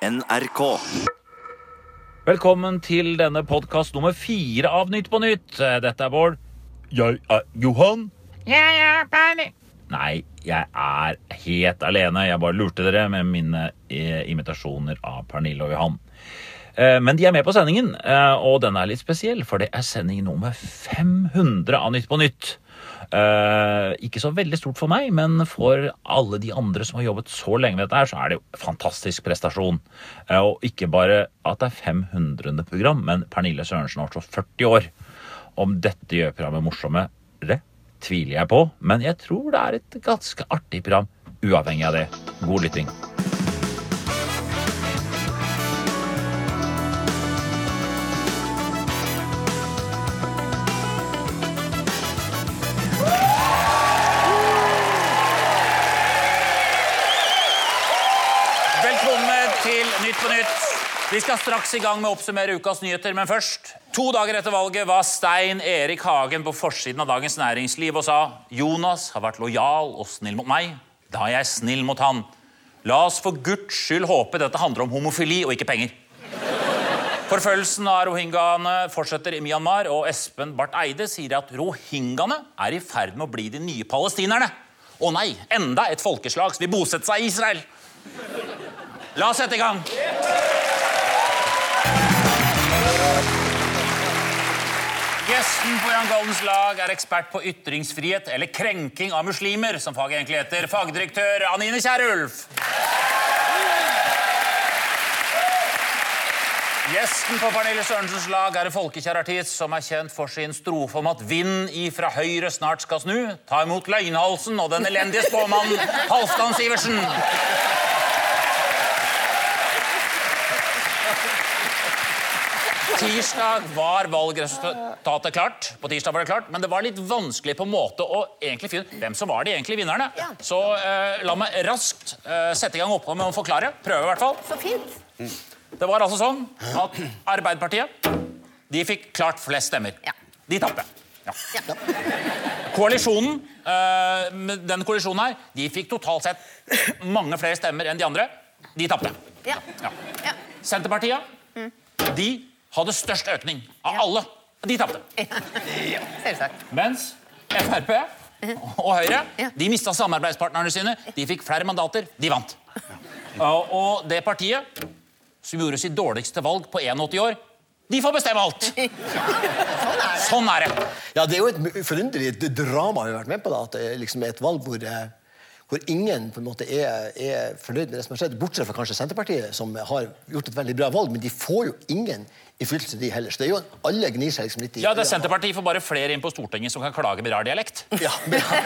NRK. Velkommen til denne podkast nummer fire av Nytt på Nytt. Dette er Bård. Jeg er Johan. Jeg er Perle. Nei, jeg er helt alene. Jeg bare lurte dere med mine eh, imitasjoner av Pernille og Johan. Eh, Men de er med på sendingen, eh, og den er litt spesiell, for det er sending nummer 500 av Nytt på Nytt. Eh, ikke så veldig stort for meg, men for alle de andre som har jobbet så lenge med dette, her, så er det jo fantastisk prestasjon. Uh, og ikke bare at det er 500. program, men Pernille Sørensen har også 40 år. Om dette gjør programmet morsommere, tviler jeg på, men jeg tror det er et ganske artig program, uavhengig av det. God lytting. Til Nytt på Nytt. Vi skal straks i gang med å oppsummere ukas nyheter, men først. To dager etter valget var Stein Erik Hagen på forsiden av Dagens Næringsliv og sa Jonas har vært lojal og snill mot meg. Da er jeg snill mot han. La oss for guds skyld håpe dette handler om homofili og ikke penger. Forfølgelsen av rohingyaene fortsetter i Myanmar, og Espen Barth Eide sier at rohingyaene er i ferd med å bli de nye palestinerne. Å nei, enda et folkeslag som vil bosette seg i Israel. La oss sette i gang. Gjesten på Jan Galdens lag er ekspert på ytringsfrihet eller krenking av muslimer, som faget egentlig heter. Fagdirektør Anine Kierulf. Gjesten på Pernille Sørensens lag er en folkekjær artist som er kjent for sin strofe om at vind ifra høyre snart skal snu. Ta imot løgnhalsen og den elendige spåmannen Halvdan Sivertsen. Tirsdag var valgresultatet klart. På tirsdag var det klart, Men det var litt vanskelig på en måte å egentlig finne hvem som var de egentlige vinnerne. Ja. Så eh, la meg raskt eh, sette i gang oppgaven med å forklare. Prøve, i hvert fall. Så fint. Det var altså sånn at Arbeiderpartiet de fikk klart flest stemmer. Ja. De tapte. Ja. Ja. Koalisjonen, eh, den koalisjonen her, de fikk totalt sett mange flere stemmer enn de andre. De tapte. Ja. Ja. Ja. Senterpartiet, de hadde størst økning av Ja. alle. De tapte. Selvsagt. Mens Frp og Høyre de mista samarbeidspartnerne sine. De fikk flere mandater. De vant. Og det partiet som gjorde sitt dårligste valg på 81 år, de får bestemme alt. Sånn er det. Ja, Det er jo et forunderlig drama vi har vært med på. da, At det er liksom et valg hvor, eh, hvor ingen på en måte er, er fornøyd med det som har skjedd. Bortsett fra kanskje Senterpartiet, som har gjort et veldig bra valg. Men de får jo ingen innflytelse, de heller. Så det er jo, alle gnir seg liksom litt i Ja, det er Senterpartiet får bare flere inn på Stortinget som kan klage med rar dialekt. Ja,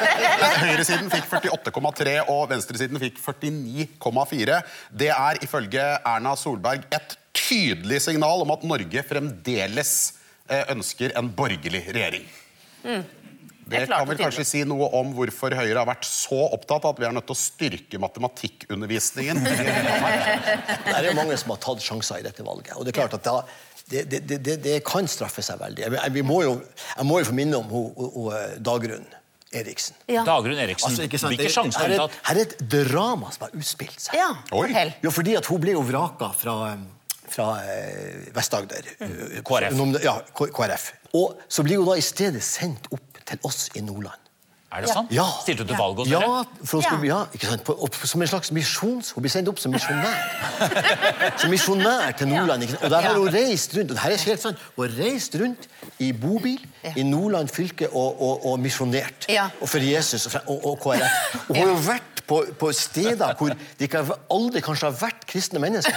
Høyresiden fikk 48,3 og venstresiden fikk 49,4. Det er ifølge Erna Solberg et tydelig signal om at Norge fremdeles eh, ønsker en borgerlig regjering. Det er kan vel kanskje si noe om hvorfor Høyre har vært så opptatt av at vi er nødt til å styrke matematikkundervisningen. det er jo mange som har tatt sjanser i dette valget. Og det er klart at da, det, det, det, det, kan straffe seg veldig. Jeg, jeg, vi må jo, jeg må jo få minne om hun, hun, hun, eh, Dagrun Eriksen. Ja. Dagrun Eriksen, Altså, ikke sant, hvilke det- sjanser har her, hun er, tatt? her er et drama som har utspilt seg. ja. Oi. Jo, fordi at hun ble jo vraka fra, fra eh, Vest-Agder. Mm. eh, KrF. Ja, KrF. Og så blir hun da i stedet sendt opp til oss i Nordland. Er det sant? Ja. Stilte du til valg hos Ja, dere? for skulle, Ja. ja. ikke sant? På, opp, som en slags misjons... Hun blir sendt opp som misjonær. som misjonær til Nordland. Ikke sant? Og der har hun reist rundt og det her er helt sant, hun har reist rundt i bobil Ja. i Nordland fylke og, og, og misjonert. Ja. Og for Jesus og, og, og KrF. Og hun har jo vært på, på steder hvor det ikke aldri kanskje har vært kristne mennesker.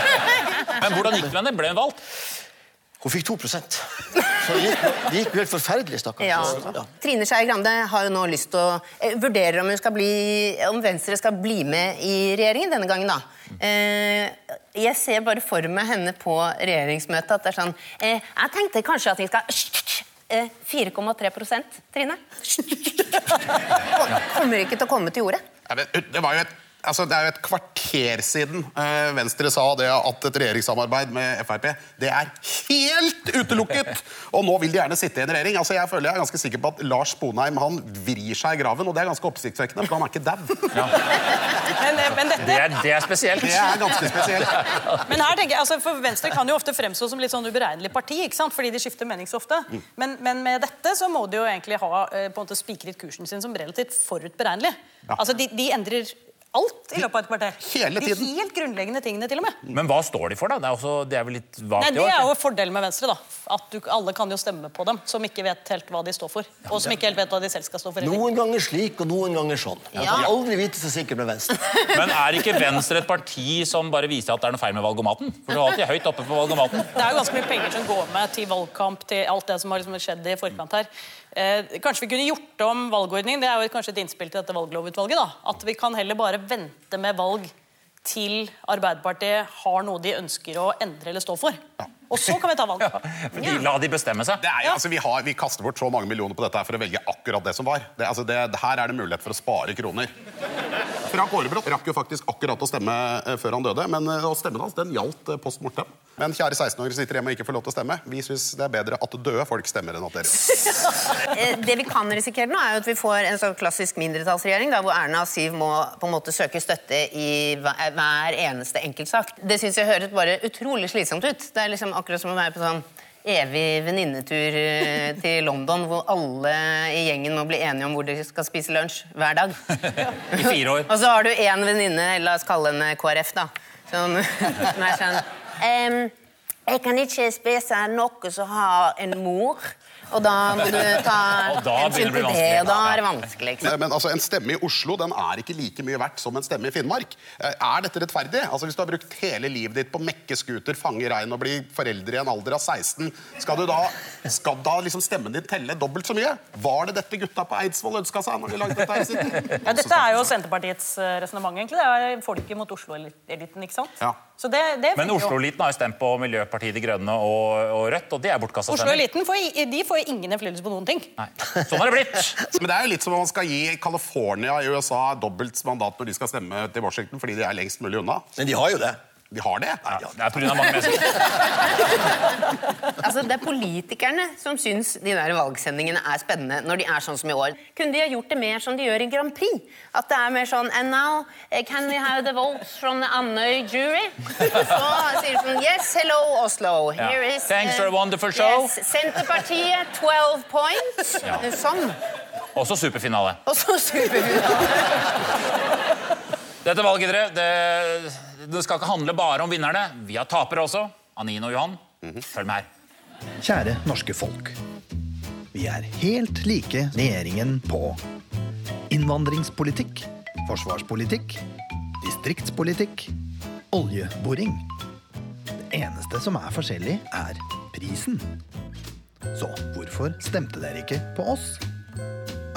Men hvordan gikk det med henne? Ble hun valgt? Hun fikk 2 Så det gikk, det gikk jo helt forferdelig, stakkars. Ja. Ja. Trine Skei Grande har jo nå lyst til å eh, vurderer om, hun skal bli, om Venstre skal bli med i regjeringen denne gangen. da. Eh, jeg ser bare for meg henne på regjeringsmøtet at det er sånn eh, Jeg tenkte kanskje at vi skal eh, 4,3% Trine. Kommer ikke til å komme til jordet. Ja, det, Det var jo et Altså, det er jo et kvarter siden eh, Venstre sa det at et regjeringssamarbeid med Frp det er helt utelukket! Og nå vil de gjerne sitte i en regjering. Altså, jeg føler jeg er ganske sikker på at Lars Sponheim han vrir seg i graven, og det er ganske oppsiktsvekkende, for han er ikke dau. Men, eh, men, Det dette, er, det er spesielt. Det er ganske spesielt. men her tenker jeg, altså for Venstre kan jo ofte fremstå som litt sånn uberegnelig parti, ikke sant? fordi de skifter mening så ofte. Men, men med dette så må de jo egentlig ha eh, på en måte spikret kursen sin som relativt forutberegnelig. Altså de, de endrer alt i løpet av et kvarter. Hele tiden. De helt grunnleggende tingene til og med. Men hva står de for, da? Det er, også, det er vel litt vagt Nei, Det er jo fordelen med Venstre. da. At du, Alle kan jo stemme på dem som ikke vet helt hva de står for. Og som ikke helt vet hva de selv skal stå for. heller. Noen ganger slik og noen ganger sånn. Jeg Ja. kan aldri vite så sikkert med Venstre. Men er ikke Venstre et parti som bare viser at det er noe feil med valgomaten? For du er alltid høyt oppe på valgomaten. Det er jo ganske mye penger som går med til valgkamp, til alt det som har liksom skjedd i forkant her. Eh, kanskje vi kunne gjort om valgordningen. Det er jo kanskje et innspill til dette valglovutvalget. da. At vi kan heller bare vente med valg til Arbeiderpartiet har noe de ønsker å endre eller stå for. Og så kan vi ta valg. For de, la de bestemme seg. Det er, ja. altså, vi, har, vi kaster bort så mange millioner på dette her for å velge akkurat det som var. Det, altså, det, her er det mulighet for å spare kroner. Frank Aarebrot rakk jo faktisk akkurat å stemme eh, før han døde, men eh, stemmen hans den gjaldt eh, post mortem. Men kjære 16-åringer sitter hjemme og ikke får lov til å stemme. Vi syns det er bedre at døde folk stemmer enn at dere gjør. Det vi kan risikere nå, er jo at vi får en sånn klassisk mindretallsregjering, da, hvor Erna og Siv må på en måte søke støtte i hver eneste enkeltsak. Det syns jeg høres bare utrolig slitsomt ut. Det er liksom akkurat som å være på sånn evig venninnetur eh, til London, hvor alle i gjengen må bli enige om hvor de skal spise lunsj hver dag. I fire år. Og så har du én venninne, la oss kalle henne KrF, da, som, som er sånn um, Jeg kan ikke spise noe som har en mor. Og da må du ta hensyn til det, og da er det vanskelig. Ikke? Eh, Men altså, En stemme i Oslo den er ikke like mye verdt som en stemme i Finnmark. Eh, Er dette rettferdig? Altså, Hvis du har brukt hele livet ditt på å mekke scooter, fange rein og bli forelder i en alder av 16, skal, du da, skal da liksom stemmen din telle dobbelt så mye? Var det dette gutta på Eidsvoll ønska seg når de lagde dette her i sin Ja, dette er jo Senterpartiets eh, resonnement, egentlig. Det er folket mot Oslo-eliten, ikke sant? Ja. Så det, det Men. Oslo-eliten har jo stemt på Miljøpartiet De Grønne og, og Rødt, og det er bortkasta stemmer. Oslo-eliten får, i- de får ingen innflytelse på noen ting. Nei. Sånn har det blitt. Men det er jo litt som om man skal gi California i USA dobbelt mandat når de skal stemme til Washington fordi de er lengst mulig unna. Men de har jo det. De har det. Ja, det er pga. mange mennesker. Altså, det er politikerne som syns de der valgsendingene er spennende når de er sånn som i år. Kunne de ha gjort det mer som de gjør i Grand Prix? At det er mer sånn And now, eh, can we have the votes from the Andøy jury? Så sier de sånn Yes, hello, Oslo. Here is Thanks eh, for a wonderful show. Yes, Senterpartiet, 12 points. Ja. Sånn. Også superfinale. Også superfinale. Dette valget, dere, det, det skal ikke handle bare om vinnerne. Vi har tapere også. Anine og Johan, følg med her. Kjære norske folk. Vi er helt like regjeringen på innvandringspolitikk, forsvarspolitikk, distriktspolitikk, oljeboring. Det eneste som er forskjellig, er prisen. Så hvorfor stemte dere ikke på oss?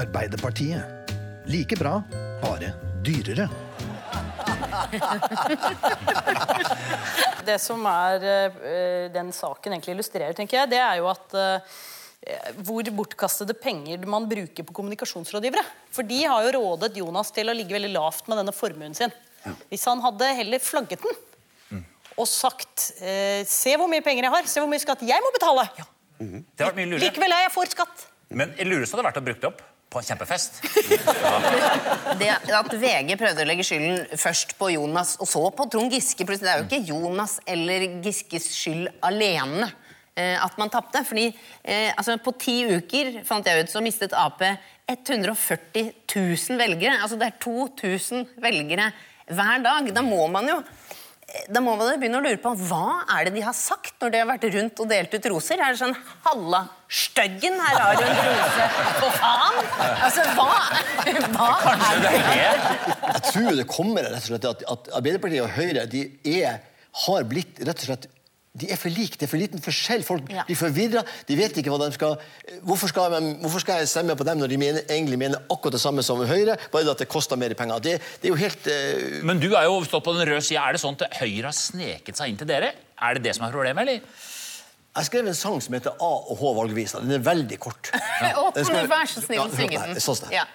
Arbeiderpartiet. Like bra, bare dyrere. Det som er eh, den saken egentlig illustrerer, tenker jeg, det er jo at eh, hvor bortkastede penger man bruker på kommunikasjonsrådgivere. For de har jo rådet Jonas til å ligge veldig lavt med denne formuen sin. Hvis han hadde heller flagget den og sagt eh, Se hvor mye penger jeg har, se hvor mye skatt jeg må betale. Det vært mye lurere. Likevel er jeg for skatt. Men lurest hadde vært å bruke det opp på en kjempefest. Det at VG prøvde å legge skylden først på Jonas og så på Trond Giske Det er jo ikke Jonas eller Giskes skyld alene eh, at man tapte. Fordi eh, altså, på ti uker fant jeg ut, så mistet Ap 140 000 velgere. Altså det er 2000 velgere hver dag. Da må man jo da må man begynne å lure på hva er det de har sagt når de har vært rundt og delt ut roser. Er det sånn 'Halla, støggen, her har du en rose'. For faen! Altså, hva, hva Kanskje er det det? Jeg tror det kommer rett og slett at, at Arbeiderpartiet og Høyre de er, har blitt rett og slett de er for like, Det er for liten forskjell. Folk Ja. blir forvirra. De vet ikke hva de skal hvorfor skal, de, hvorfor skal jeg stemme på dem når de mener, egentlig mener akkurat det samme som Høyre, bare at det koster mer penger? Det, det er jo helt uh... Men du er jo stått på den røde sida. Er det sånn at Høyre har sneket seg inn til dere? Er det det som er problemet, eller? Jeg skrev en sang som heter A og H valgvisa. Den er veldig kort. Å, Den kan skal- du være så snill Ja, å synge den? Sånn det. Ja.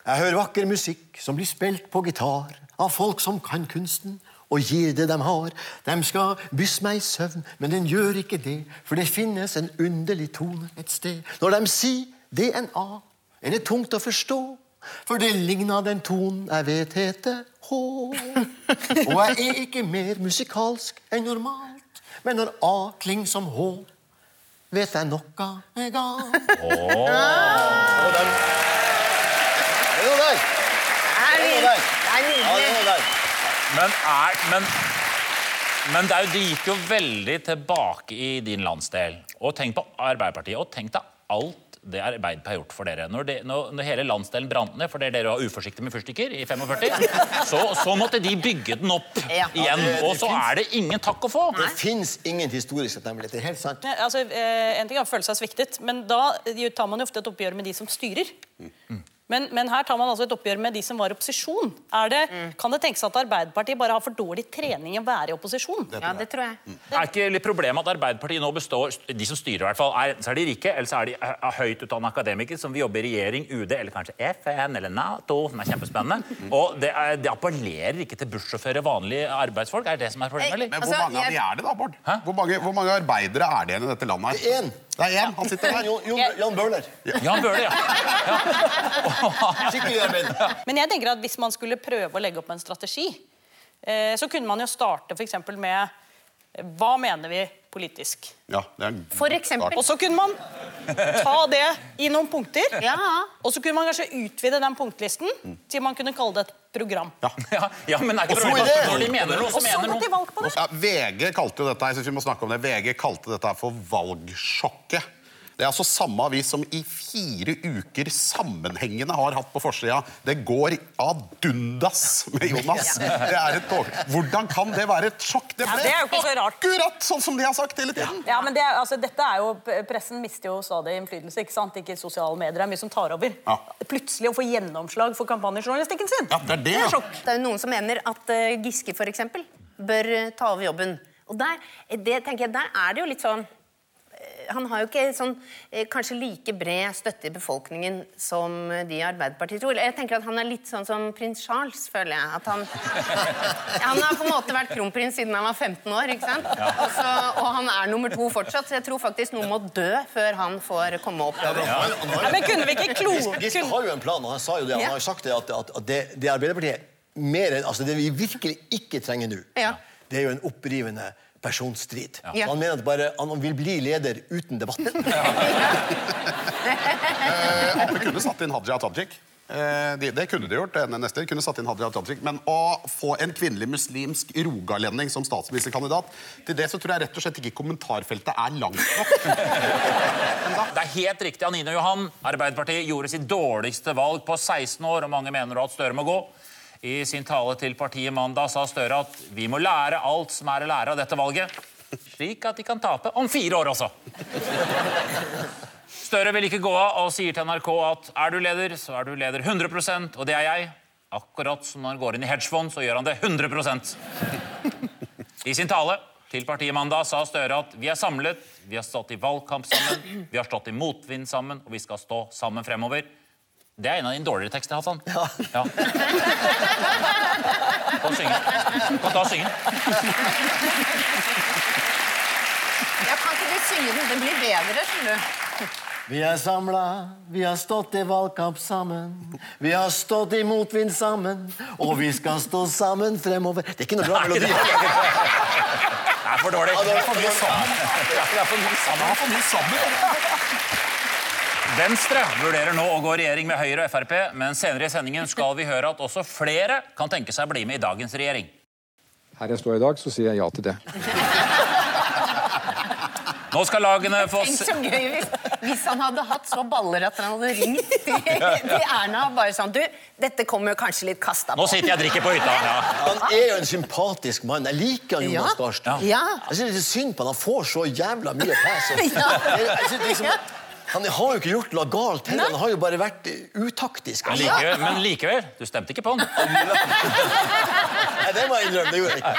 Jeg hører vakker musikk som blir spilt på gitar av folk som kan kunsten og gir det de har. De skal bysse meg i søvn, men den gjør ikke det, for det finnes en underlig tone et sted. Når de sier DNA, er det tungt å forstå, for det ligner den tonen jeg vet heter H. Og jeg er ikke mer musikalsk enn normalt, men når A klinger som H, vet jeg noe er galt. Oh. Det. Det. Det Ja, det er nydelig. Men, er, men, men det, er jo, det gikk jo veldig tilbake i din landsdel. Og tenk på Arbeiderpartiet. Og tenk deg alt det Arbeiderpartiet har gjort for dere. Når, de, når, når hele landsdelen brant ned fordi dere var uforsiktige med fyrstikker i 45, så, så måtte de bygge den opp Ja. igjen. Og så er det ingen takk å få. Det fins ingen historisk takknemlighet. Det er helt sant. Ne, Altså, eh, en ting er å føle seg sviktet, men da tar man jo ofte et oppgjør med de som styrer. Men, men her tar man altså et oppgjør med de som var i opposisjon. Er det, Kan det tenkes at Arbeiderpartiet bare har for dårlig trening i å være i opposisjon? Ja, det tror jeg. Er ikke litt problemet at Arbeiderpartiet nå består De som styrer, i hvert fall, er, så er de rike, eller så er de er høyt utdannede akademikere som vil jobbe i regjering, UD eller kanskje FN eller Nato, som er kjempespennende. Og det, er, det appellerer ikke til bussjåfører, vanlige arbeidsfolk. Er det det som er problemet, eller? Men Altså, hvor mange av de er det, da, Bård? Hvor mange, hvor mange arbeidere er det igjen i dette landet? her? Det er én. Han sitter her. Jon, Jon, Jan Bøhler. Jan Bøhler, ja. Skikkelig arbeid. Men jeg tenker at hvis man skulle prøve å legge opp en strategi, eh, så kunne man jo starte f.eks. med hva mener vi politisk? Ja, det er en For eksempel. Og så kunne man ta det i noen punkter. Ja. Og så kunne man kanskje utvide den punktlisten til man kunne kalle det et program. Ja, ja, men er ikke Og så problemet at når de mener noe, så så mener noe? valg på det. Ja, VG kalte jo dette jeg synes vi må snakke om det, VG kalte dette for valgsjokket. Det er altså samme avis som i fire uker sammenhengende har hatt på forsida. Det går ad dundas med Jonas. Det er et tog. Hvordan kan det være et sjokk? Det Ja, det er jo ikke så rart. akkurat sånn som de har sagt hele tiden. Ja, men det, er- altså, dette er jo, Pressen mister jo stadig innflytelse. ikke sant? Ikke sosiale medier. Det er mye som tar over. Ja. Plutselig å få gjennomslag for kampanjejournalistikken sin. Ja, det er det, er sjokk. Det er jo noen som mener at uh, Giske for eksempel, bør eh, ta over jobben. Og der, eh, det, tenker jeg, der er det jo litt sånn Han har jo ikke sånn, eh, kanskje like bred støtte i befolkningen som de i Arbeiderpartiet tror. Jeg tenker at Han er litt sånn som prins Charles, føler jeg. At han, han har på en måte vært kronprins siden han var 15 år. ikke sant? Og, så, og han er nummer to fortsatt, så jeg tror faktisk noen må dø før han får komme opp. Ja, men kunne vi ikke klo... Giske har jo en plan, og han sa jo det. Han har jo sagt det at, at, at det, det Arbeiderpartiet mer enn, altså Det vi virkelig ikke trenger nå, Ja. det er jo en opprivende personstrid. Ja. Han mener at bare, han vil bli leder uten debatt. Eh, vi kunne satt inn Hadia Tajik. Eh, det, Det kunne de gjort. det neste kunne satt inn Hadia Tajik. Men å få en kvinnelig muslimsk rogalending som statsministerkandidat, til det så tror jeg rett og slett ikke kommentarfeltet er langt nok. Det er helt riktig. Anine Johan, Arbeiderpartiet gjorde sitt dårligste valg på 16 år, og mange mener at Støre må gå. I sin tale til partiet mandag sa Støre at vi må lære alt som er å lære av dette valget, slik at de kan tape om fire år også. Støre vil ikke gå av og sier til NRK at er du leder, så er du leder 100% og det er jeg. Akkurat som når han går inn i hedgefond, så gjør han det 100% I sin tale til partiet mandag sa Støre at vi er samlet, vi har stått i valgkamp sammen, vi har stått i motvind sammen, og vi skal stå sammen fremover. Det er en av dine dårligere tekster, Hassan. Ja. ja. Du synge. Kan ta og synge. Jeg kan ikke du synge den? Den blir bedre, skjønner du. Vi er samla, vi har stått i valgkamp sammen. Vi har stått i motvind sammen, og vi skal stå sammen fremover. Det er ikke noe bra melodi. Det er for dårlig. Ja, det er for mye sammen. Det er for mye sammen. Han har for mye sammen. Venstre vurderer nå å gå i regjering med Høyre og Frp, men senere i sendingen skal vi høre at også flere kan tenke seg å bli med i dagens regjering. Her jeg står i dag, så sier jeg ja til det. Nå skal lagene få Tenk så gøy hvis, hvis han hadde hatt så baller at han hadde ringt til, til Erna og bare sånn Du, dette kommer jo kanskje litt kasta Nå sitter jeg og drikker på hytta. Ja. Han er jo en sympatisk mann. Jeg liker han Jonas Ja. Gahr Støre. Ja. Jeg syns det er synd på han. Han får så jævla mye pes. Ja. Jeg synes liksom, han har jo ikke gjort noe galt heller. Han har jo bare vært utaktisk. Men likevel, men likevel, du stemte ikke på han. Nei, det må jeg innrømme. Det gjorde jeg ikke.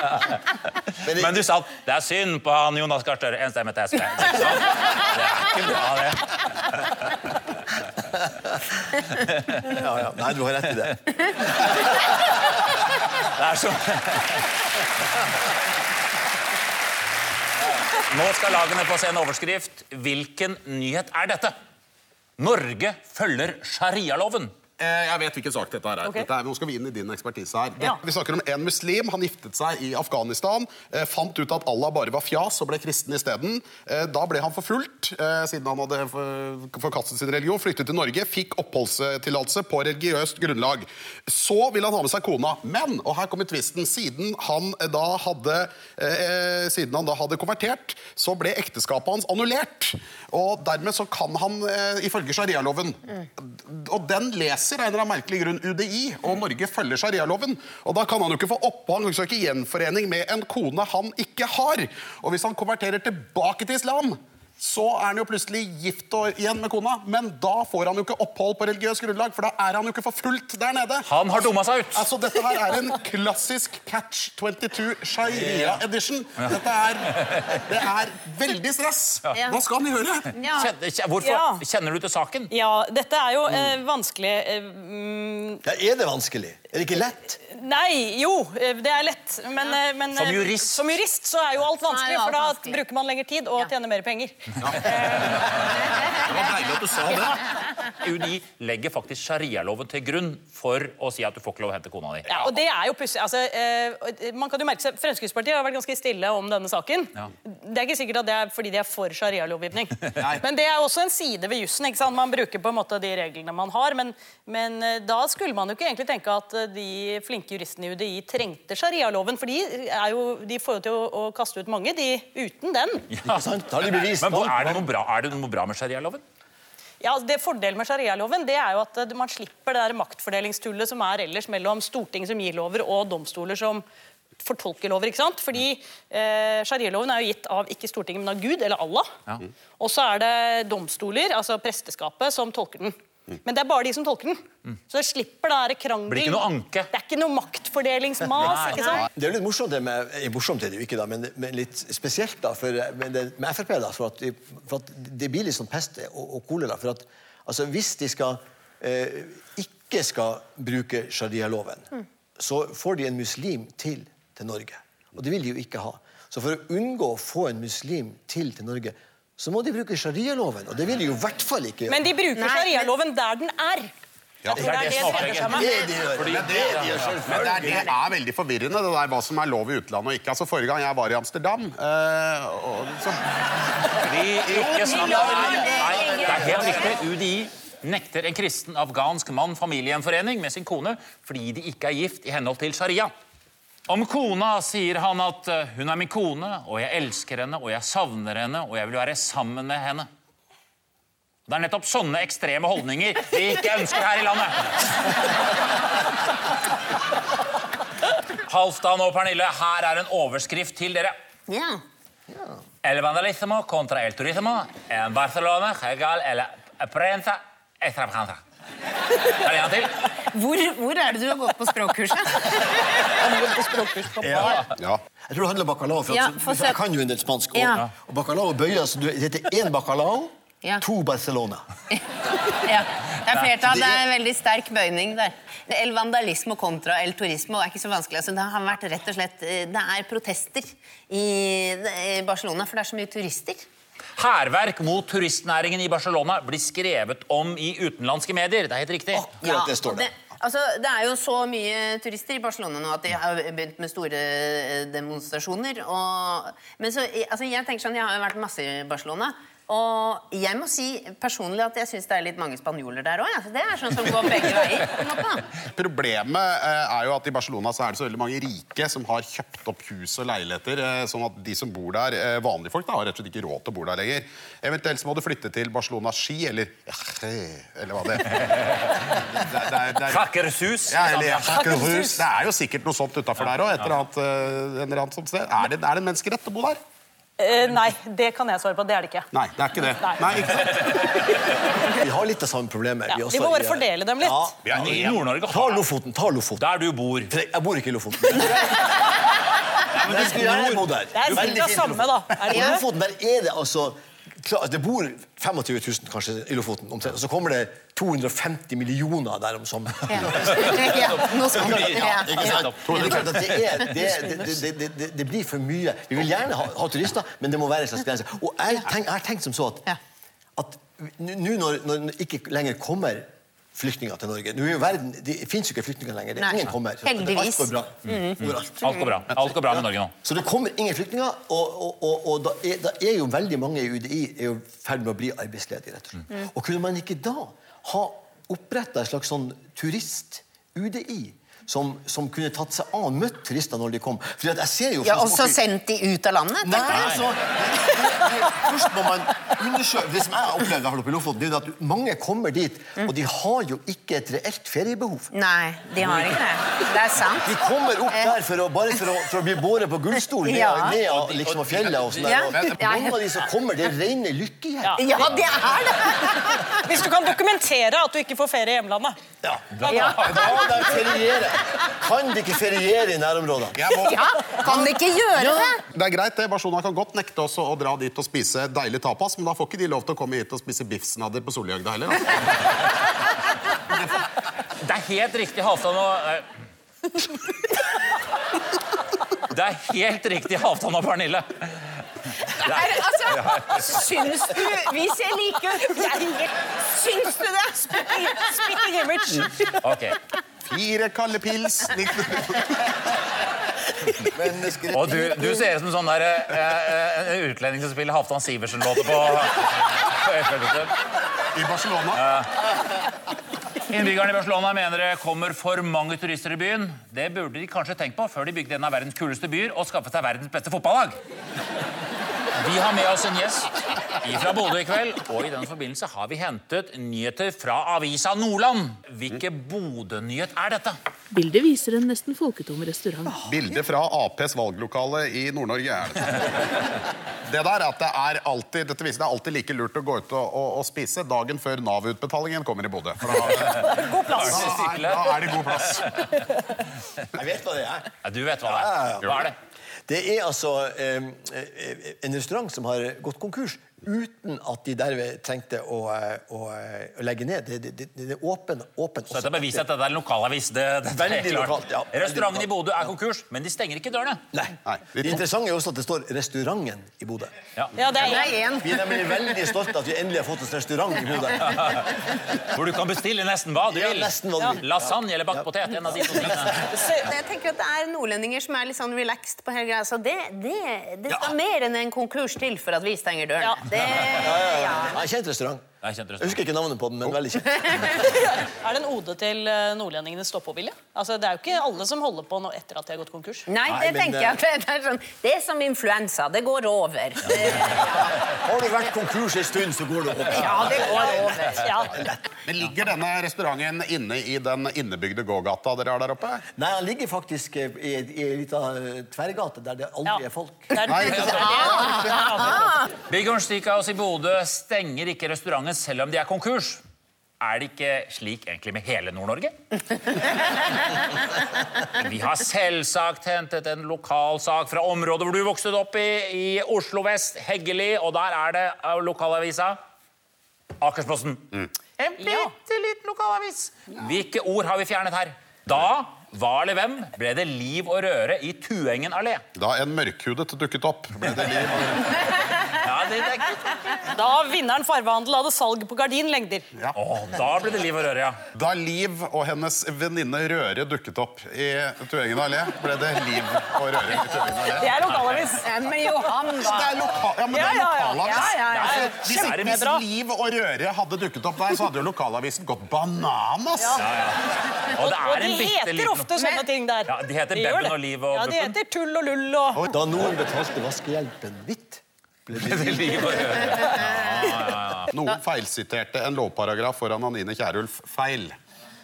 Men, Men du sa at det er synd på han Jonas Gahr Støre. En stemme til SV. Det er ikke bra, det. Ja, ja. Nei, du har rett i det. Det er så Nå skal lagene få se en overskrift. Hvilken nyhet er dette? Norge følger sharialoven. Eh, Jeg vet hvilken sak dette er. Okay. Dette er. Nå skal vi inn i din ekspertise her. Ja. Vi snakker om en muslim. Han giftet seg i Afghanistan. Eh, fant ut at Allah bare var fjas og ble kristen isteden. Eh, da ble han forfulgt eh, siden han hadde forkastet sin religion. Flyttet til Norge, fikk oppholdstillatelse på religiøst grunnlag. Så ville han ha med seg kona. Men, og her kommer tvisten, siden han da hadde, eh, siden han da hadde konvertert, så ble ekteskapet hans annullert. Og dermed så kan han, ifølge sharialoven Og den leser av en eller annen merkelig grunn UDI, og Norge følger sharialoven. Og da kan han jo ikke få opphold, og søke gjenforening med en kone han ikke har. Og hvis han konverterer tilbake til islam, så er han jo plutselig gift og igjen med kona, men da får han jo ikke opphold på religiøst grunnlag, for da er han jo ikke forfulgt der nede. Han har dumma seg ut. Altså, Dette her er en klassisk Catch 22 Sharia edition. Dette er, det er veldig stress. Hva skal han gjøre? Ja. Kjenner, hvorfor? Ja. Kjenner du til saken? Ja, dette er jo eh, vanskelig eh, mm, Ja, er det vanskelig? Er det ikke lett? Nei, jo, eh, det er lett. Men, eh, men Som jurist. som jurist så er jo alt vanskelig, for da bruker man lengre tid og tjener mer penger. Det var deilig at du sa det. UDI legger faktisk sharialoven til grunn for å si at du får ikke lov å hente kona di. Ja, og det er jo pussig. Altså, eh, man kan jo merke seg, Fremskrittspartiet har vært ganske stille om denne saken. Ja. Det er ikke sikkert at det er fordi de er for sharialovgivning. men det er også en side ved jussen. ikke sant? Man bruker på en måte de reglene man har. Men, men eh, da skulle man jo ikke egentlig tenke at eh, de flinke juristene i UDI trengte sharialoven. For de, er jo, de får jo til å, å kaste ut mange, de uten den. Ja, sant? Har de bevis? Men er det noe bra, er det noe bra med sharialoven? Ja, altså, det Fordelen med sharialoven det er jo at eh, man slipper det der maktfordelingstullet som er ellers mellom Stortinget som gir lover, og domstoler som fortolker lover. ikke sant? Fordi eh, Sharialoven er jo gitt av ikke Stortinget, men av Gud, eller Allah. Ja. Og så er det domstoler, altså presteskapet, som tolker den. Men det er bare de som tolker den. Så det slipper det der krangel. Blir ikke noe anke. Det er ikke noe maktfordelingsmas. Ikke sant? Det er jo litt morsomt det med eh, Morsomt er det jo ikke, da, men, men litt spesielt da, for, med, det, med Frp. da, for at, for at Det blir litt sånn pest og, og kolera. for at altså, Hvis de skal, eh, ikke skal bruke sharialoven, så får de en muslim til til Norge. Og det vil de jo ikke ha. Så for å unngå å få en muslim til til Norge, så må de bruke sharialoven. Og det vil de jo i hvert fall ikke gjøre. Men de bruker sharialoven der den er. Ja, det er det som endrer det de gjør. Er, er veldig forvirrende, det der hva som er lov i utlandet og ikke. Altså, Forrige gang jeg var i Amsterdam eh, og, så, Vi ikke snakker Nei, det er helt riktig. UDI nekter en kristen afghansk mann familiegjenforening med sin kone fordi de ikke er gift i henhold til sharia. Om kona sier han at eh, hun er min kone, og jeg elsker henne, og jeg savner henne, og jeg vil være sammen med henne. Det er nettopp sånne ekstreme holdninger vi ikke ønsker her i landet. Halvdan og Pernille, her er en overskrift til dere. Ja. El vandalismo contra el turismo en Barcelona, Hegal eller prensa extravaganza. Er det en til? Hvor, hvor er det du har gått på språkkurset? Ja. ja. Jeg tror det handler om bacalao, for, Ja, for jeg kan jo en del spansk. Og, Ja. og bacalao bøyer, så det heter én bacalao, Ja. to Barcelona. Ja. Det er flertall. Det er en veldig sterk bøyning der. Er El vandalismo contra el turismo er ikke så vanskelig. Altså, det har vært rett og slett eh, Det er protester i, i Barcelona, for det er så mye turister. Hærverk mot turistnæringen i Barcelona blir skrevet om i utenlandske medier. Det er helt riktig. Ja, det står det, altså, det er jo så mye turister i Barcelona nå at de har begynt med store eh, demonstrasjoner. Og, men så, altså, jeg tenker sånn, jeg har jo vært masse i Barcelona. Og jeg må si personlig at jeg syns det er litt mange spanjoler der òg. Altså, det er sånn som går begge veier. Problemet eh, er jo at i Barcelona så er det så veldig mange rike som har kjøpt opp hus og leiligheter, eh, sånn at de som bor der, eh, vanlige folk, da, har rett og slett ikke råd til å bo der lenger. Eventuelt så må du flytte til Barcelona Ski, eller eller hva det er. Ja, eller. Det er jo sikkert noe sånt utafor der òg. Et eller annet, en eller annet sånt sted. Er det, er det en menneskerett å bo der? Eh, nei, det kan jeg svare på. Det er det ikke. Nei, det er ikke det. Nei. Nei, ikke sant? Vi har litt av samme problemet. Ja, vi vi må bare fordele dem litt. Ja. Vi er I. Nord-Norge Ta Lofoten. ta Lofoten. Der du bor. Jeg jeg bor ikke i Lofoten. Men jeg skulle gjerne bodd der. Det er sikkert det samme, da. Er det I? Lofoten der er det altså Det bor 25 000 kanskje i Lofoten, omtrent, og så kommer det 250 millioner der om Ja. Ja. Ikke sant? Det, blir for mye. Vi vil gjerne ha, ha turister, men det må være en slags grense. Og jeg, har tenkt som så at, at nå når, når det ikke lenger kommer flyktninger til Norge Nå er jo verden, Det fins jo ikke flyktninger lenger. Det, ingen kommer. Heldigvis. Alt går bra. Overalt. Alt går bra. Alt går bra med Norge nå. Så det kommer ingen flyktninger, og, og, og, og da, er, da er jo veldig mange i UDI er jo ferd med å bli arbeidsledige. rett og slett. Mm. Og kunne man ikke da ha oppretta et slags sånn turist-UDI? Som, som kunne tatt seg av møtt turister når de kom. Fordi at jeg ser jo Ja, og så sendt de ut av landet? Nei, altså Først må man undersøke Det som jeg har opplevd i hvert fall oppe i Lofoten, det er at mange kommer dit, Mm. og de har jo ikke et reelt feriebehov. Nei, de har ikke det. Det er sant. De kommer opp der for å, bare for å, for å bli båret på gullstol ned, Ja. ned av liksom, fjellet. og sånn. Ja. Og Mange av de som kommer, det er rene lykkehjelp. Ja, det er det! Hvis du kan dokumentere at du ikke får ferie i hjemlandet. Ja. da, Da de ferierer. Kan de ikke feriere i nærområdene? Ja, kan de ikke gjøre det? Det er greit, det. Barcelona kan godt nekte oss å dra dit og spise deilig tapas, men da får ikke de lov til å komme hit og spise biffsnadder på Solhjøgda heller. Altså. Det er helt riktig, Halvdan og eh, Det er helt riktig, Halvdan og Pernille. Er, altså, syns du vi ser like ut? Syns du det? Spitting, spitting image. Ok. Fire kalde pils. Og du, du ser ut som sånn der, eh, en utlending som spiller Halvdan Sivertsen-låter på, på. I Barcelona. Innbyggerne i Barcelona mener det kommer for mange turister i byen. Det burde de kanskje tenkt på før de bygde en av verdens kuleste byer og skaffet seg verdens beste fotballag. Vi har med oss en gjest fra Bodø i kveld, og i den forbindelse har vi hentet nyheter fra avisa Nordland. Hvilke Bodø-nyhet er dette? Bildet viser en nesten folketom restaurant. Bilde fra Aps valglokale i Nord-Norge. er det. Det der er at det er alltid, dette viser det er alltid like lurt å gå ut og, og, og spise dagen før Nav-utbetalingen kommer i Bodø. For da, God plass. da, er, da er det god plass. Jeg vet hva det er. Ja, du vet hva det er. Hva er det? Det er altså eh, eh, en restaurant som har gått konkurs uten at de derved trengte å, eh, å, eh, å legge ned. Det, det, det, det er åpen, åpen Så dette beviser at dette er en lokalavis. Det, det er Veldig klart. lokalt, ja. Restauranten i Bodø er konkurs, men de stenger ikke dørene. Nei. Nei, Det interessante er også at det står 'Restauranten i Bodø'. Ja, det er Det er en. en. Vi er nemlig veldig stolte at vi endelig har fått oss restaurant i Bodø. Hvor du kan bestille nesten hva du Ja, vil. nesten hva du vil. Lasagne eller bakt potet. En av de to tingene. Jeg tenker at Det er nordlendinger som er litt sånn relaxed på hele greia. Så det, det, det skal mer enn en konkurs til for at vi stenger døren. Det, ja. Ja, kjent restaurant. Jeg Jeg husker ikke navnet på den, men veldig kjent. Er det en ode til eh, nordlendingenes stå-på-vilje? Altså, det er jo ikke alle som holder på nå etter at de har gått konkurs. Nei, Nei, det men, tenker jeg at det er sånn Det er som influensa. Det går over. Det, Har du vært konkurs en stund, så går det over. ja, det går over. Ja. Men Ligger denne restauranten inne i den innebygde gågata dere har der oppe? Nei, den ligger faktisk eh, i, i ei lita eh, tverrgate der det aldri Ja. er folk. Det Nei, det det er, Steakhouse i Bodø stenger ikke restauranten selv om de er konkurs. Er det ikke slik egentlig med hele Nord-Norge? Vi har selvsagt hentet en lokalsak fra området hvor du vokste opp i, i Oslo vest, Heggeli, og der er det lokalavisa Akersposten. En bitte liten lokalavis. Hvilke ord har vi fjernet her? Da, hva eller hvem, ble det liv og røre i Tuengen allé. Da en mørkhudet dukket opp, ble det liv. og ikke... da vinneren farvehandel hadde salg på gardinlengder. Åh, da ble det liv og røre, ja. Da Liv og hennes venninne Røre dukket opp i Tuengen allé, ble det liv og røre. i Tuengen allé. Det er lokalavis. Men Johan, Det er, loka ja, men det Ja, er ja, ja. lokalavis. Ja, ja, ja. Altså, hvis, er hvis. Liv og Røre hadde dukket opp der, så hadde jo lokalavisen gått bananas. Og det Og er de en bitte heter liten ofte sånne ting der. Ja, de heter gjør Bebben det. og Liv og Ja, de Buppen. heter Tull og Lull og Da noen betalte vaskehjelpen hvitt, det Liv og røre. Noen feilsiterte en lovparagraf foran Anine Kierulf feil.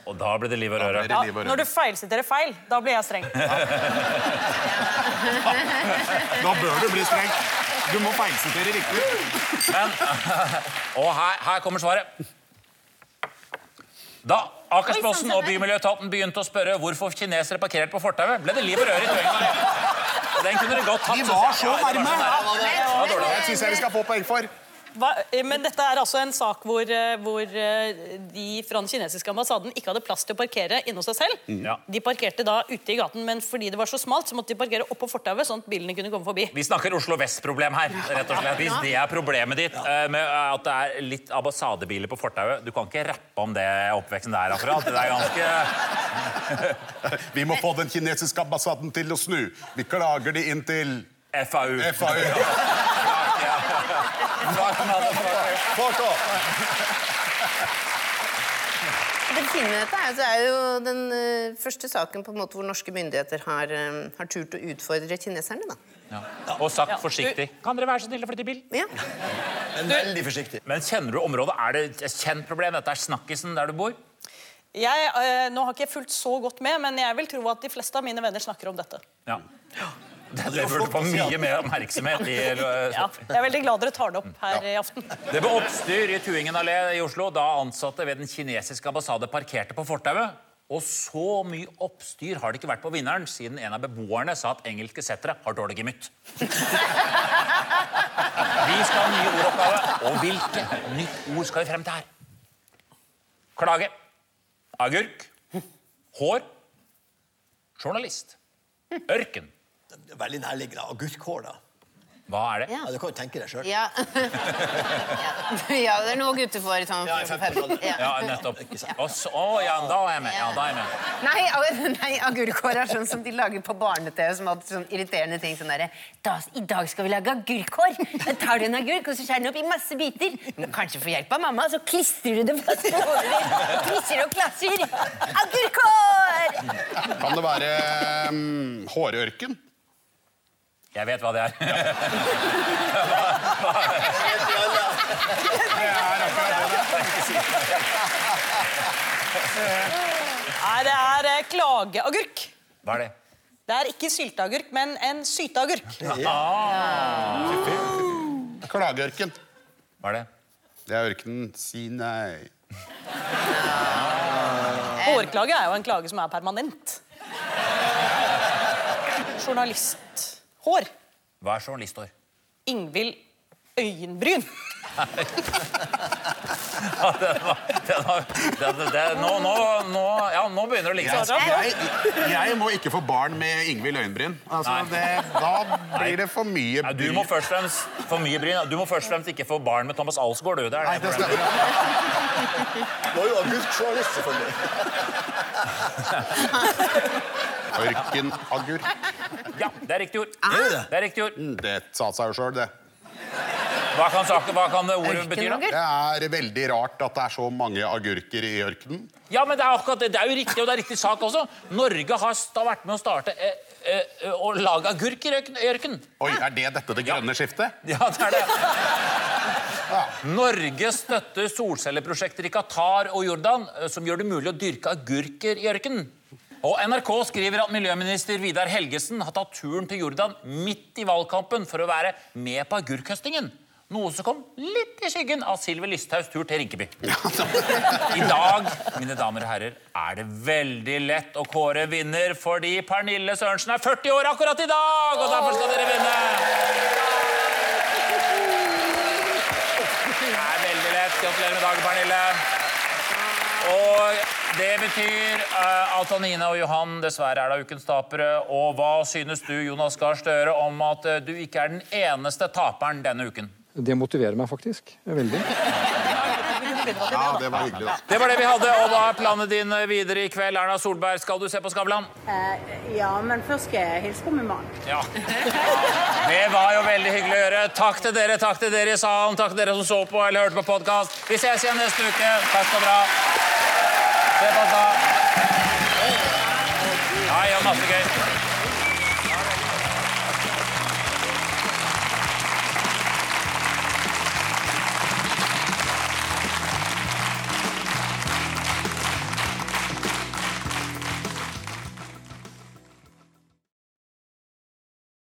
Og da ble det liv og røre. ja. Når du feilsiterer feil, da blir jeg streng. Da bør du bli streng. Du må feilsitere riktig. Men, og her, her kommer svaret. Da Akersposten og Bymiljøetaten begynte å spørre hvorfor kinesere parkerte på fortauet, ble det liv og røre i Tøyenga. Den kunne dere godt tatt. De var så Ja, det nærme. var så nærme. Det syns jeg vi skal få poeng for. Hva, eh, men dette er altså en sak hvor, eh, hvor eh, de fra den kinesiske ambassaden ikke hadde plass til å parkere inne hos seg selv. Ja. De parkerte da ute i gaten, men fordi det var så smalt, så måtte de parkere oppå fortauet, sånn at bilene kunne komme forbi. Vi snakker Oslo Vest-problem her. rett og slett. Hvis det er problemet ditt, med at det er litt ambassadebiler på fortauet Du kan ikke rappe om det oppveksten der, akkurat. Det er ganske Vi må få den kinesiske ambassaden til å snu. Vi klager de inn til FAU. FAU. Fuck off! Det fine dette er, det er jo den uh, første saken på en måte hvor norske myndigheter har, um, har turt å utfordre kineserne. da. Ja. Og sagt forsiktig. Kan dere være så snille å flytte bil? Ja. Men veldig forsiktig. Men kjenner du området? Er det et kjent problem? Dette er snakkisen der du bor? Jeg, eh, nå har ikke jeg fulgt så godt med, men jeg vil tro at de fleste av mine venner snakker om dette. Ja. Det, burde få mye mer oppmerksomhet. I, Ja, jeg er veldig glad dere tar det opp her i aften. Det ble oppstyr i Tuingen allé i Oslo da ansatte ved den kinesiske ambassade parkerte på fortauet. Og så mye oppstyr har det ikke vært på Vinneren siden en av beboerne sa at engelske settere har dårlig gemytt. Vi skal ha nye ordoppgave. Og hvilke nytt ord skal vi frem til her? Klage. Agurk. Hår. Journalist. Ørken. Veldig nærliggende. Da. Hva er det? Ja. Ja, du kan jo tenke deg sjøl. Ja. ja, det er noe gutter får. Sånn, Ja, i for- 15. ja. Ja, nettopp. Å oh, ja, da er jeg med. Ja, da er jeg med. Nei, nei agurkår er sånn som de lager på barne-TV. Som hadde sånn irriterende ting sånn derre da, I dag skal vi lage agurkår. Da tar du en agurk og så skjærer den opp i masse biter. Men kanskje for hjelp av mamma, så klistrer du det fast på hodet ditt. Klistrer og klasser. Agurkår! Kan det være um, hårørken? Jeg vet hva det er. Nei, det er eh, klageagurk. Hva er det? Det er ikke sylteagurk, men en syteagurk. Klageørken. Hva er det? Det er ørkenen Sinai. Hårklage er jo en klage som er permanent. Journalisthår. Hva er journalisthår? Ingvild Øyenbryn. Ja, den var, den var, den, den, nå, nå, nå, ja, nå begynner det å ligge seg. Jeg, jeg må ikke få barn med Ingvild Øyenbryn. Altså, det, da blir det for mye Ja, du må først og fremst for mye bryn. Du må først og fremst ikke få barn med Thomas Alsgaard, du. Det er Nei, det problemet. er jo agurkjournalist, selvfølgelig. Ørkenagurk. Ja, det er riktig ord. Det det? Det er riktig ord. Mm, Det sa seg jo sjøl, det. Hva kan, saken, hva kan ordet bety, da? Det er veldig rart at det er så mange agurker i ørkenen. Ja, men det er, akkurat, det. er jo riktig, og det er riktig sak også. Norge har vært med å starte eh, eh, å lage agurk i ørken- ørkenen. Oi, Er det dette det grønne skiftet? Ja, det er det. Norge støtter solcelleprosjekter i Qatar og Jordan eh, som gjør det mulig å dyrke agurker i ørkenen. Og NRK skriver at miljøminister Vidar Helgesen har tatt turen til Jordan midt i valgkampen for å være med på agurkhøstingen. Noe som kom litt i skyggen av Sylvi Listhaugs tur til Rinkeby. I dag mine damer og herrer, er det veldig lett å kåre vinner fordi Pernille Sørensen er 40 år akkurat i dag! Og derfor skal dere vinne! Det er veldig lett. Gratulerer med dagen, Pernille. Og det betyr eh, at Anine og Johan dessverre er da ukens tapere. Og hva synes du, Jonas Gahr Støre, om at eh, du ikke er den eneste taperen denne uken? Det motiverer meg faktisk veldig. Ja, det var hyggelig, da. Det var det vi hadde, og hva er planene dine videre i kveld? Erna Solberg, skal du se på Skavlan? Ja, men først skal jeg hilse på min mann. Ja. Det var jo veldig hyggelig å gjøre. Takk til dere, takk til dere i salen, takk til dere som så på eller hørte på podkast. Vi ses igjen neste uke. Takk skal dere ha. Se passa. Ja, ja, masse gøy.